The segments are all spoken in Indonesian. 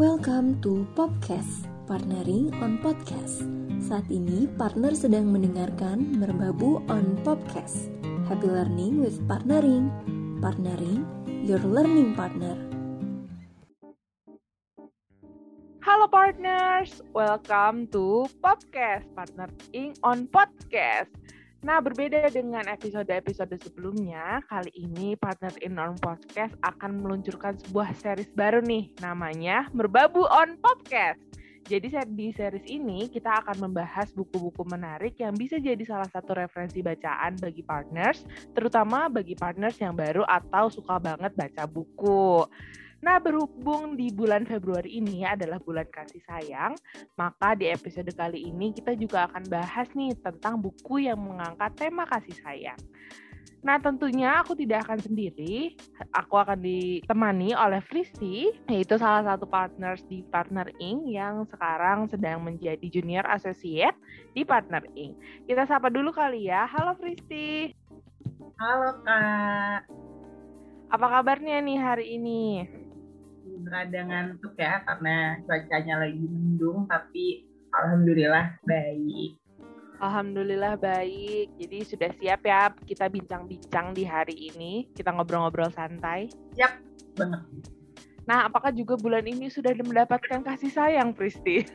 Welcome to Popcast, partnering on podcast. Saat ini partner sedang mendengarkan Merbabu on Popcast. Happy learning with partnering. Partnering, your learning partner. Halo partners, welcome to Popcast, partnering on podcast. Nah, berbeda dengan episode-episode sebelumnya, kali ini Partner in On Podcast akan meluncurkan sebuah series baru nih, namanya Merbabu on Podcast. Jadi di series ini kita akan membahas buku-buku menarik yang bisa jadi salah satu referensi bacaan bagi partners, terutama bagi partners yang baru atau suka banget baca buku. Nah, berhubung di bulan Februari ini adalah bulan kasih sayang, maka di episode kali ini kita juga akan bahas nih tentang buku yang mengangkat tema kasih sayang. Nah, tentunya aku tidak akan sendiri. Aku akan ditemani oleh Fristi, yaitu salah satu partners di Partner Inc. yang sekarang sedang menjadi junior associate di Partner Inc. Kita sapa dulu kali ya. Halo Fristi. Halo Kak. Apa kabarnya nih hari ini? Berada ngantuk ya karena cuacanya lagi mendung tapi alhamdulillah baik. Alhamdulillah baik. Jadi sudah siap ya kita bincang-bincang di hari ini. Kita ngobrol-ngobrol santai. Siap banget. Nah, apakah juga bulan ini sudah mendapatkan kasih sayang, Pristi?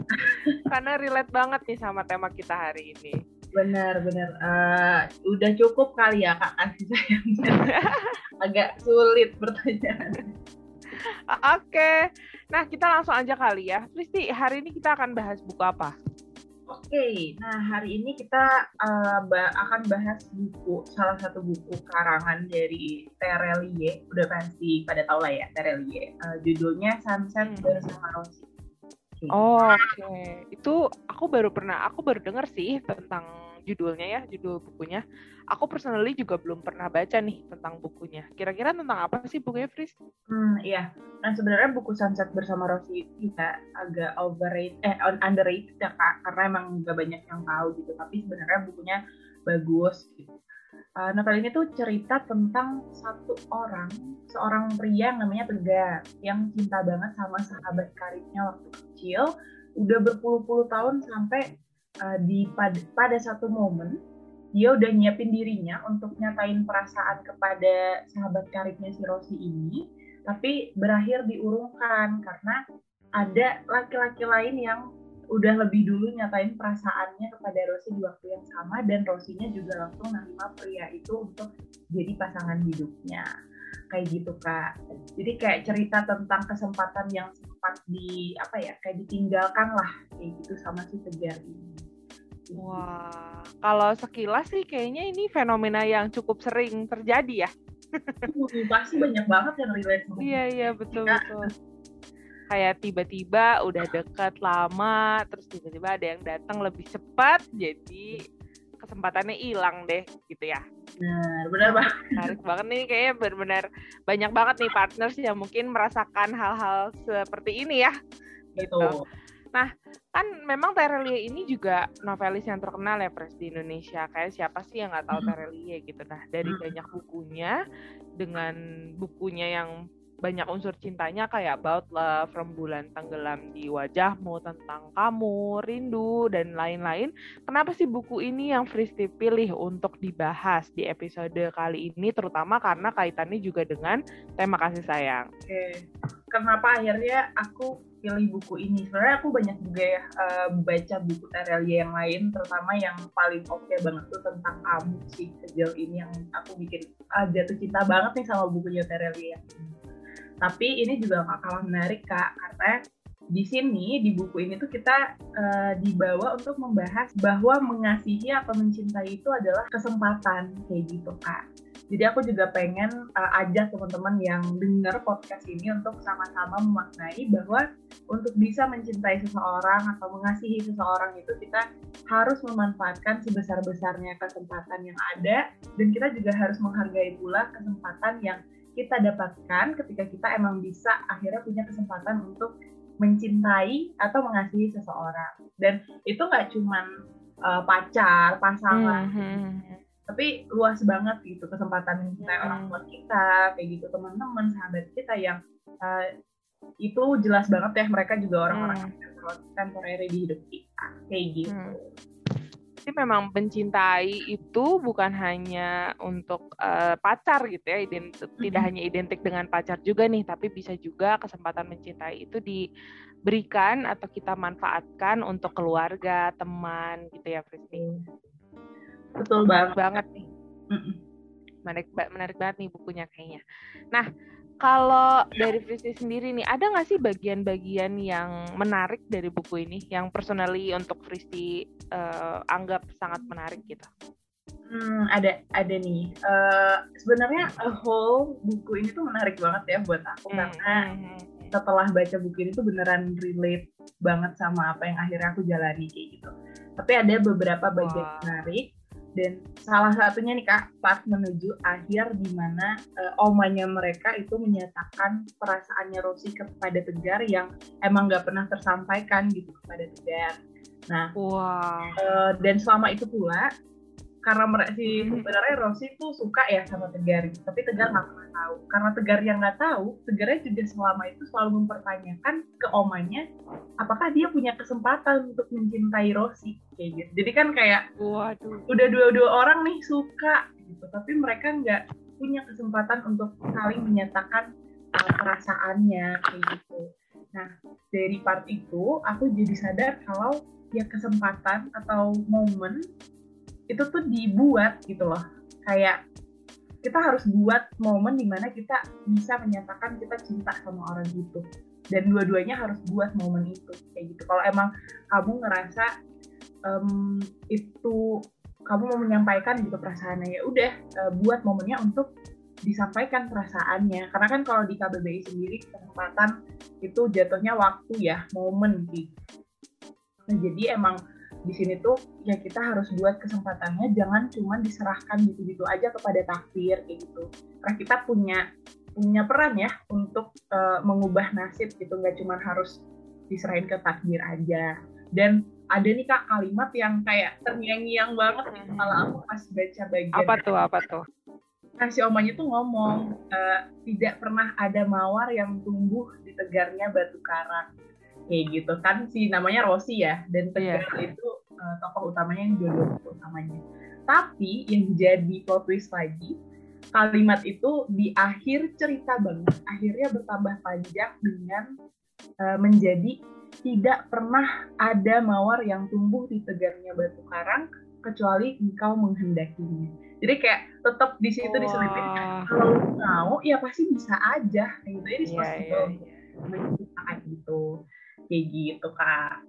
Karena relate banget nih sama tema kita hari ini. Benar, benar. Uh, udah cukup kali ya kak kasih sayangnya. Agak sulit pertanyaan. Oke, nah kita langsung aja kali ya. Kristi, hari ini kita akan bahas buku apa? Oke, nah hari ini kita uh, ba akan bahas buku, salah satu buku karangan dari Terelie, udah pasti pada tahu lah ya Terelie. Uh, judulnya Sunset hmm. bersama Rosie. Okay. Oh, Oke, okay. itu aku baru pernah, aku baru dengar sih tentang judulnya ya, judul bukunya. Aku personally juga belum pernah baca nih tentang bukunya. Kira-kira tentang apa sih bukunya, Fris? Hmm, iya. Nah, sebenarnya buku Sunset bersama Rosie itu juga agak overrated, eh underrated ya, Kak. Karena emang gak banyak yang tahu gitu. Tapi sebenarnya bukunya bagus gitu. Uh, novel ini tuh cerita tentang satu orang, seorang pria yang namanya Tegar, yang cinta banget sama sahabat karibnya waktu kecil, udah berpuluh-puluh tahun sampai uh, di pada, pada satu momen dia udah nyiapin dirinya untuk nyatain perasaan kepada sahabat karibnya si Rosi ini, tapi berakhir diurungkan karena ada laki-laki lain yang udah lebih dulu nyatain perasaannya kepada Rosi di waktu yang sama dan Rosinya juga langsung nerima pria itu untuk jadi pasangan hidupnya. Kayak gitu kak. Jadi kayak cerita tentang kesempatan yang sempat di apa ya kayak ditinggalkan lah kayak gitu sama si Tegar ini Wah, kalau sekilas sih kayaknya ini fenomena yang cukup sering terjadi ya. Pasti banyak banget yang relate Iya, iya, betul, betul. Kayak tiba-tiba udah deket lama, terus tiba-tiba ada yang datang lebih cepat, jadi kesempatannya hilang deh, gitu ya. Benar, benar banget. Menarik banget nih, kayaknya benar-benar banyak banget nih partners yang mungkin merasakan hal-hal seperti ini ya. Gitu. Betul. Nah, kan memang Terelie ini juga novelis yang terkenal ya Pres di Indonesia. Kayak siapa sih yang nggak tahu Terelie gitu. Nah, dari banyak bukunya dengan bukunya yang banyak unsur cintanya kayak About Love, Rembulan Tenggelam di Wajahmu, Tentang Kamu, Rindu, dan lain-lain. Kenapa sih buku ini yang Fristi pilih untuk dibahas di episode kali ini, terutama karena kaitannya juga dengan tema kasih sayang? Oke, kenapa akhirnya aku pilih buku ini? Sebenarnya aku banyak juga ya uh, baca buku Terelia yang lain, terutama yang paling oke okay banget tuh tentang kamu sih sejauh ini yang aku bikin uh, jatuh cinta banget nih sama bukunya Terelia tapi ini juga gak kalah menarik kak karena di sini di buku ini tuh kita uh, dibawa untuk membahas bahwa mengasihi atau mencintai itu adalah kesempatan kayak gitu kak. Jadi aku juga pengen uh, ajak teman-teman yang dengar podcast ini untuk sama-sama memaknai bahwa untuk bisa mencintai seseorang atau mengasihi seseorang itu kita harus memanfaatkan sebesar-besarnya kesempatan yang ada dan kita juga harus menghargai pula kesempatan yang kita dapatkan ketika kita emang bisa akhirnya punya kesempatan untuk mencintai atau mengasihi seseorang dan itu nggak cuman uh, pacar pasangan mm -hmm. Tapi luas banget gitu kesempatan mencintai mm -hmm. orang tua kita kayak gitu teman-teman sahabat kita yang uh, itu jelas banget ya mereka juga orang-orang hmm. temporary di hidup kita kayak gitu hmm. Jadi memang mencintai itu bukan hanya untuk uh, pacar gitu ya, ident hmm. tidak hanya identik dengan pacar juga nih, tapi bisa juga kesempatan mencintai itu diberikan atau kita manfaatkan untuk keluarga, teman gitu ya, Fristi. Betul banget. banget nih. Menarik, menarik banget nih bukunya kayaknya. Nah, kalau dari Fristi sendiri nih, ada nggak sih bagian-bagian yang menarik dari buku ini, yang personally untuk Fristi uh, anggap sangat menarik gitu? Hmm, ada ada nih. Uh, Sebenarnya a whole buku ini tuh menarik banget ya buat aku hmm. karena hmm, hmm, hmm. setelah baca buku ini tuh beneran relate banget sama apa yang akhirnya aku jalani kayak gitu. Tapi ada beberapa bagian wow. menarik dan salah satunya nih kak pas menuju akhir di mana uh, omanya mereka itu menyatakan perasaannya Rosi kepada Tegar yang emang nggak pernah tersampaikan gitu kepada Tegar. Nah, wow. uh, dan selama itu pula karena mereka si sebenarnya Rosi tuh suka ya sama Tegar gitu. tapi Tegar nggak pernah tahu. Karena Tegar yang nggak tahu Tegarnya juga selama itu selalu mempertanyakan ke omanya apakah dia punya kesempatan untuk mencintai Rosi kayak gitu. Jadi kan kayak waduh. udah dua-dua orang nih suka gitu tapi mereka nggak punya kesempatan untuk saling menyatakan uh, perasaannya kayak gitu. Nah dari part itu aku jadi sadar kalau ya kesempatan atau momen itu tuh dibuat gitu loh. Kayak kita harus buat momen di mana kita bisa menyatakan kita cinta sama orang itu dan dua-duanya harus buat momen itu kayak gitu. Kalau emang kamu ngerasa um, itu kamu mau menyampaikan gitu perasaannya ya udah uh, buat momennya untuk disampaikan perasaannya. Karena kan kalau di KBBI sendiri kesempatan itu jatuhnya waktu ya momen gitu nah jadi emang di sini tuh ya kita harus buat kesempatannya jangan cuma diserahkan gitu-gitu aja kepada takdir kayak gitu. Karena kita punya punya peran ya untuk uh, mengubah nasib gitu nggak cuma harus diserahin ke takdir aja. Dan ada nih kak kalimat yang kayak terngiang-ngiang banget gitu kalau aku pas baca bagian. Apa tuh apa tuh? Nah si omanya tuh ngomong uh, tidak pernah ada mawar yang tumbuh di tegarnya batu karang kayak gitu kan si namanya Rosi ya dan iya. Tegar yeah. itu uh, tokoh utamanya yang jodoh utamanya tapi yang jadi plot twist lagi kalimat itu di akhir cerita banget akhirnya bertambah panjang dengan uh, menjadi tidak pernah ada mawar yang tumbuh di tegarnya batu karang kecuali engkau menghendakinya. Jadi kayak tetap di situ diselipin kalau mau ya pasti bisa aja gitu. Jadi yeah, yeah, yeah. gitu kayak gitu kak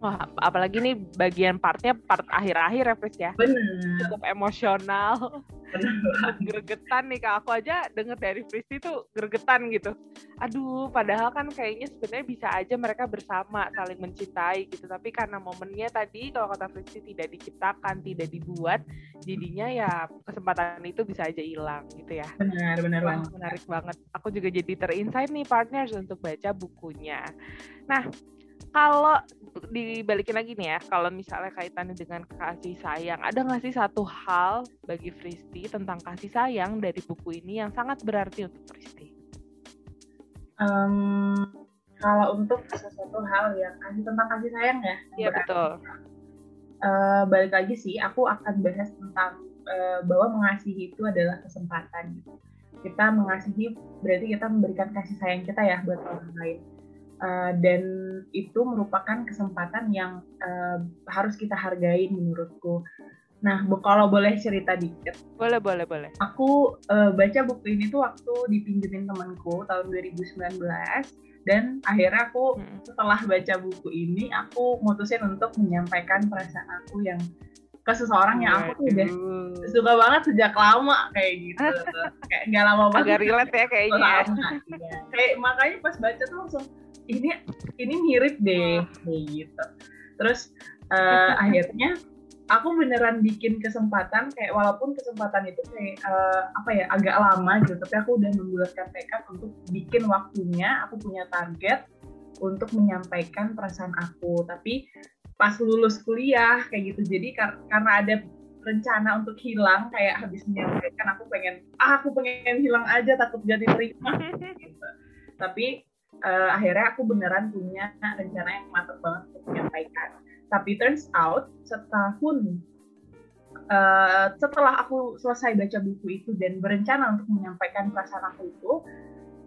Wah, apalagi nih bagian partnya part akhir-akhir ya, Fris ya. Bener. Cukup emosional. gregetan nih kak. Aku aja denger dari Fris itu gregetan gitu. Aduh, padahal kan kayaknya sebenarnya bisa aja mereka bersama saling mencintai gitu. Tapi karena momennya tadi kalau kata Fris tidak diciptakan, tidak dibuat, jadinya ya kesempatan itu bisa aja hilang gitu ya. Benar, benar banget. Menarik banget. Aku juga jadi terinsight nih partners untuk baca bukunya. Nah, kalau dibalikin lagi nih ya, kalau misalnya kaitannya dengan kasih sayang, ada nggak sih satu hal bagi Fristi tentang kasih sayang dari buku ini yang sangat berarti untuk Fristi? Um, kalau untuk sesuatu hal yang kasih tentang kasih sayang ya? Iya betul. Uh, balik lagi sih, aku akan bahas tentang uh, bahwa mengasihi itu adalah kesempatan. Kita mengasihi berarti kita memberikan kasih sayang kita ya buat orang lain Uh, dan itu merupakan kesempatan yang uh, harus kita hargai menurutku. Nah, kalau boleh cerita dikit. Boleh, boleh, boleh. Aku uh, baca buku ini tuh waktu dipinjemin temanku tahun 2019 dan akhirnya aku hmm. setelah baca buku ini aku mutusin untuk menyampaikan perasaan aku yang ke seseorang yang aku tuh udah suka banget sejak lama kayak gitu kayak nggak lama banget agak relate ya kayaknya lama, ya. kayak makanya pas baca tuh langsung ini ini mirip deh kayak gitu. Terus uh, akhirnya aku beneran bikin kesempatan kayak walaupun kesempatan itu kayak uh, apa ya agak lama gitu tapi aku udah membulatkan tekad untuk bikin waktunya aku punya target untuk menyampaikan perasaan aku. Tapi pas lulus kuliah kayak gitu. Jadi kar karena ada rencana untuk hilang kayak habis menyampaikan aku pengen ah aku pengen hilang aja takut jadi terima gitu. Tapi uh, akhirnya aku beneran punya rencana yang matang banget untuk menyampaikan. Tapi turns out setahun uh, setelah aku selesai baca buku itu dan berencana untuk menyampaikan perasaan aku itu,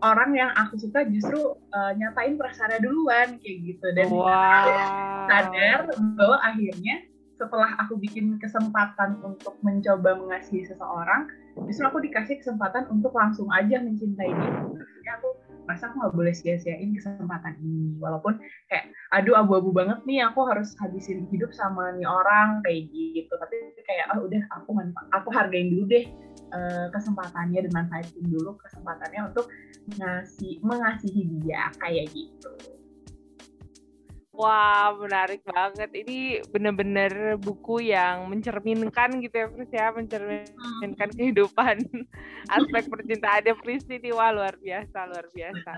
orang yang aku suka justru uh, nyatain perasaannya duluan kayak gitu dan wow. sadar bahwa akhirnya setelah aku bikin kesempatan untuk mencoba mengasihi seseorang, justru aku dikasih kesempatan untuk langsung aja mencintai dia. Jadi aku masa aku nggak boleh sia-siain kesempatan ini? Walaupun kayak aduh abu-abu banget nih aku harus habisin hidup sama nih orang kayak gitu. Tapi kayak oh udah aku aku hargain dulu deh uh, kesempatannya dan manfaatin dulu kesempatannya untuk ngasih mengasihi dia kayak gitu Wah, menarik banget. Ini benar-benar buku yang mencerminkan gitu ya, Pris ya, mencerminkan hmm. kehidupan aspek percintaannya Pris ini. Wah, luar biasa, luar biasa.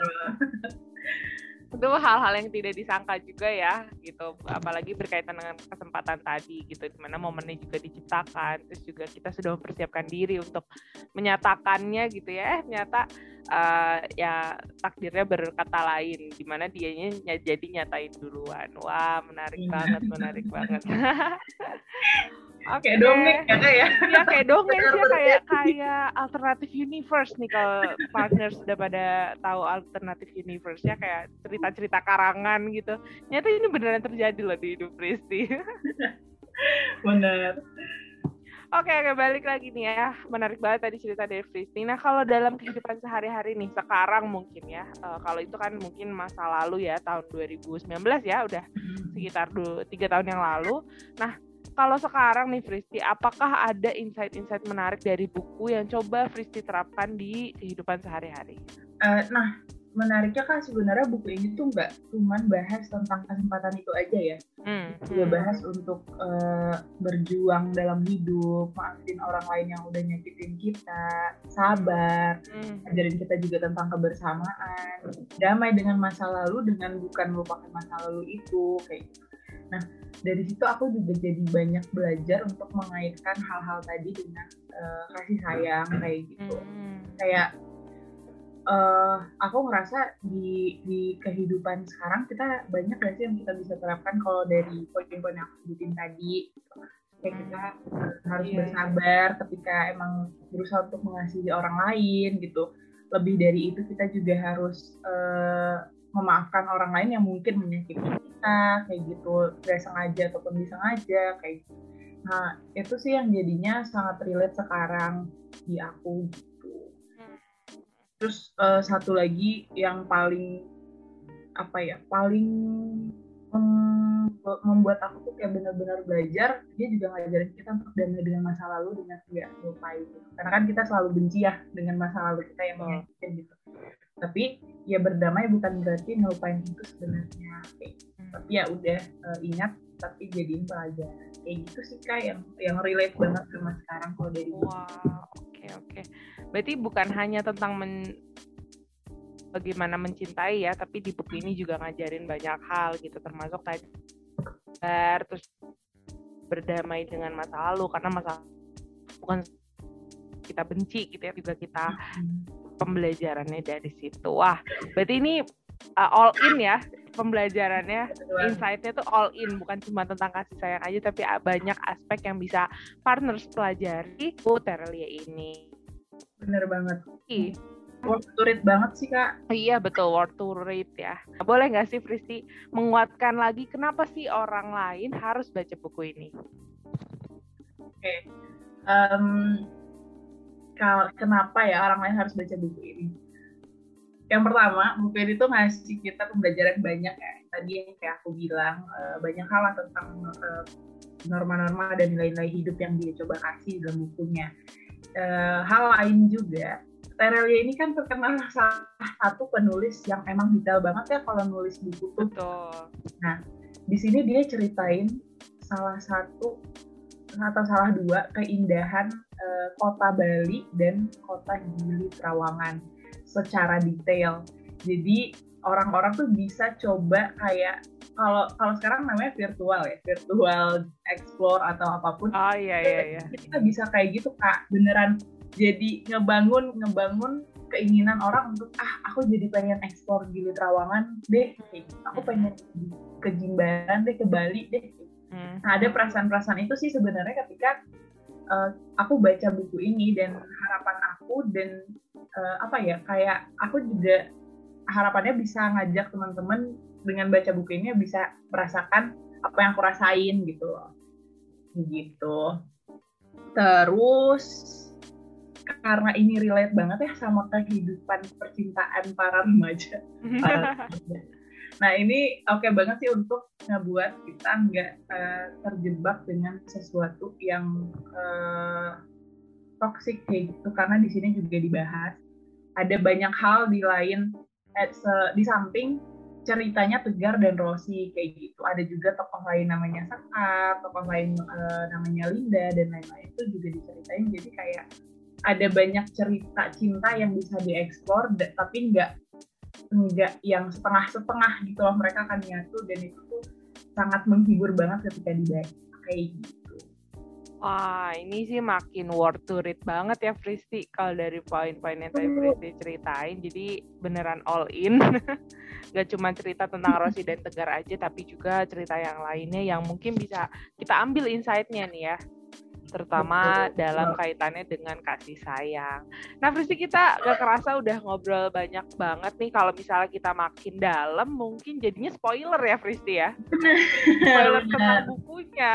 Itu hal-hal yang tidak disangka juga ya gitu. Apalagi berkaitan dengan kesempatan tadi gitu. Di mana momennya juga diciptakan. Terus juga kita sudah mempersiapkan diri untuk menyatakannya gitu ya. Eh nyata uh, ya takdirnya berkata lain. Di mana dianya jadi nyatain duluan. Wah menarik iya. banget menarik banget Oke, okay. kayak dongeng ya kayak ya. Iya kayak dongeng sih ya, kayak kayak alternatif universe nih kalau partner sudah pada tahu alternatif universe ya kayak cerita-cerita karangan gitu. Nyata ini beneran terjadi loh di hidup Pristi. Bener. Oke, oke, balik lagi nih ya. Menarik banget tadi cerita dari Fristi. Nah, kalau dalam kehidupan sehari-hari nih, sekarang mungkin ya, uh, kalau itu kan mungkin masa lalu ya, tahun 2019 ya, udah hmm. sekitar tiga tahun yang lalu. Nah, kalau sekarang nih Fristi, apakah ada insight-insight menarik dari buku yang coba Fristi terapkan di kehidupan sehari-hari? Uh, nah, menariknya kan sebenarnya buku ini tuh nggak cuma bahas tentang kesempatan itu aja ya. Hmm. Juga hmm. bahas untuk uh, berjuang dalam hidup, maafin orang lain yang udah nyakitin kita, sabar, hmm. ajarin kita juga tentang kebersamaan, damai dengan masa lalu dengan bukan melupakan masa lalu itu kayak gitu. Nah, dari situ aku juga jadi banyak belajar untuk mengaitkan hal-hal tadi dengan uh, kasih sayang kayak gitu. Hmm. Kayak uh, aku ngerasa di di kehidupan sekarang kita banyak gak sih yang kita bisa terapkan kalau dari poin-poin yang aku sebutin tadi. Kayak kita uh, harus yeah. bersabar ketika emang berusaha untuk mengasihi orang lain gitu. Lebih dari itu kita juga harus uh, memaafkan orang lain yang mungkin menyakiti kita kayak gitu gak sengaja ataupun disengaja kayak gitu. nah itu sih yang jadinya sangat relate sekarang di aku gitu terus uh, satu lagi yang paling apa ya paling membuat aku tuh kayak benar-benar belajar dia juga ngajarin kita untuk damai dengan masa lalu dengan tidak lupa itu karena kan kita selalu benci ya dengan masa lalu kita yang menyakitin gitu tapi ya berdamai bukan berarti ngelupain itu sebenarnya hmm. Tapi ya udah uh, ingat tapi jadiin pelajaran. Kayak gitu sih kak yang yang relate banget sama sekarang kalau dari wow oke okay, oke. Okay. berarti bukan hanya tentang men bagaimana mencintai ya tapi di buku ini juga ngajarin banyak hal gitu termasuk tadi terus berdamai dengan masa lalu karena masa bukan kita benci gitu ya juga kita pembelajarannya dari situ. Wah berarti ini uh, all in ya pembelajarannya insightnya tuh all in bukan cuma tentang kasih sayang aja tapi banyak aspek yang bisa partners pelajari oh Terelia ini bener banget Ih worth to read banget sih kak. Iya betul worth to read ya. Boleh nggak sih Fristi menguatkan lagi kenapa sih orang lain harus baca buku ini? Oke, okay. um, kalau kenapa ya orang lain harus baca buku ini? Yang pertama, buku ini tuh ngasih kita pembelajaran banyak ya. Tadi yang kayak aku bilang, uh, banyak hal tentang uh, norma-norma dan nilai-nilai hidup yang dia coba kasih dalam bukunya. Uh, hal lain juga Terelia ini kan terkenal salah satu penulis yang emang detail banget ya kalau nulis buku tuh. Betul. Nah, di sini dia ceritain salah satu atau salah dua keindahan uh, kota Bali dan kota Gili Trawangan secara detail. Jadi orang-orang tuh bisa coba kayak kalau kalau sekarang namanya virtual ya, virtual explore atau apa pun. Oh iya iya iya. Kita bisa kayak gitu Kak, beneran jadi ngebangun ngebangun keinginan orang untuk ah aku jadi pengen ekspor gili Trawangan deh gitu. aku pengen ke Jimbaran deh ke Bali deh hmm. nah ada perasaan-perasaan itu sih sebenarnya ketika uh, aku baca buku ini dan harapan aku dan uh, apa ya kayak aku juga harapannya bisa ngajak teman-teman dengan baca buku ini bisa merasakan apa yang aku rasain gitu loh. Gitu. Terus karena ini relate banget ya sama kehidupan percintaan para remaja. nah ini oke okay banget sih untuk ngebuat kita nggak uh, terjebak dengan sesuatu yang uh, toxic kayak gitu karena di sini juga dibahas ada banyak hal di lain eh, di samping ceritanya Tegar dan Rosi kayak gitu. Ada juga tokoh lain namanya Saka, tokoh lain uh, namanya Linda dan lain-lain itu juga diceritain. Jadi kayak ada banyak cerita cinta yang bisa dieksplor tapi nggak nggak yang setengah-setengah gitu loh mereka akan nyatu dan itu tuh sangat menghibur banget ketika dibaca kayak gitu. Wah, ini sih makin worth to read banget ya Fristi kalau dari poin-poin yang tadi Fristi ceritain. Jadi beneran all in. Gak cuma cerita tentang Rosi dan Tegar aja, tapi juga cerita yang lainnya yang mungkin bisa kita ambil insight-nya nih ya terutama Betul. dalam kaitannya dengan kasih sayang. Nah, Fristi kita gak kerasa udah ngobrol banyak banget nih. Kalau misalnya kita makin dalam, mungkin jadinya spoiler ya, Fristi ya. spoiler tentang bukunya.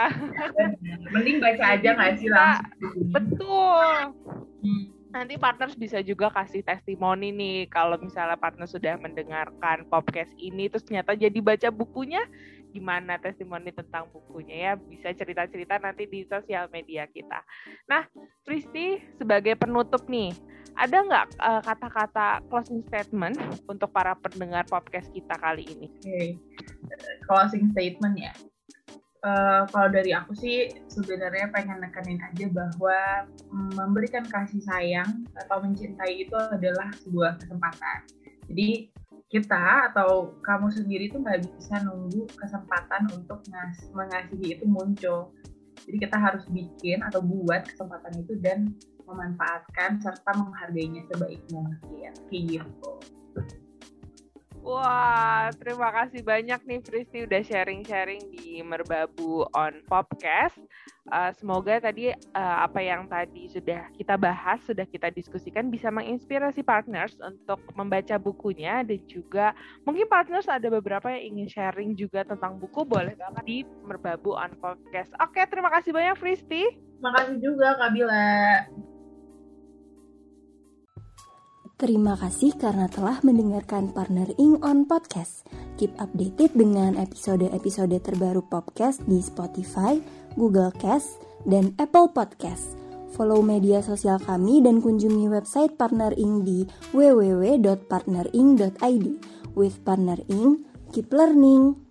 Mending baca aja nggak sih lah. Betul. Hmm. Nanti partners bisa juga kasih testimoni nih kalau misalnya partner sudah mendengarkan podcast ini terus ternyata jadi baca bukunya gimana testimoni tentang bukunya ya bisa cerita-cerita nanti di sosial media kita. Nah, Fristi sebagai penutup nih, ada nggak uh, kata-kata closing statement untuk para pendengar podcast kita kali ini? Okay. closing statement ya. Uh, kalau dari aku sih sebenarnya pengen nekenin aja bahwa memberikan kasih sayang atau mencintai itu adalah sebuah kesempatan. Jadi kita atau kamu sendiri itu nggak bisa nunggu kesempatan untuk ngas mengasihi itu muncul. Jadi kita harus bikin atau buat kesempatan itu dan memanfaatkan serta menghargainya sebaik mungkin. Kayak gitu. Wah, terima kasih banyak nih Fristi udah sharing-sharing di Merbabu on Popcast. Uh, semoga tadi uh, apa yang tadi sudah kita bahas, sudah kita diskusikan bisa menginspirasi partners untuk membaca bukunya dan juga mungkin partners ada beberapa yang ingin sharing juga tentang buku, boleh banget di Merbabu on Podcast. Oke, terima kasih banyak Fristi. Terima kasih juga Kak Bila. Terima kasih karena telah mendengarkan Partner Ing on Podcast. Keep updated dengan episode-episode terbaru podcast di Spotify, Google Cast, dan Apple Podcast. Follow media sosial kami dan kunjungi website Partner Ing di www.partnering.id. With Partner Ing, keep learning.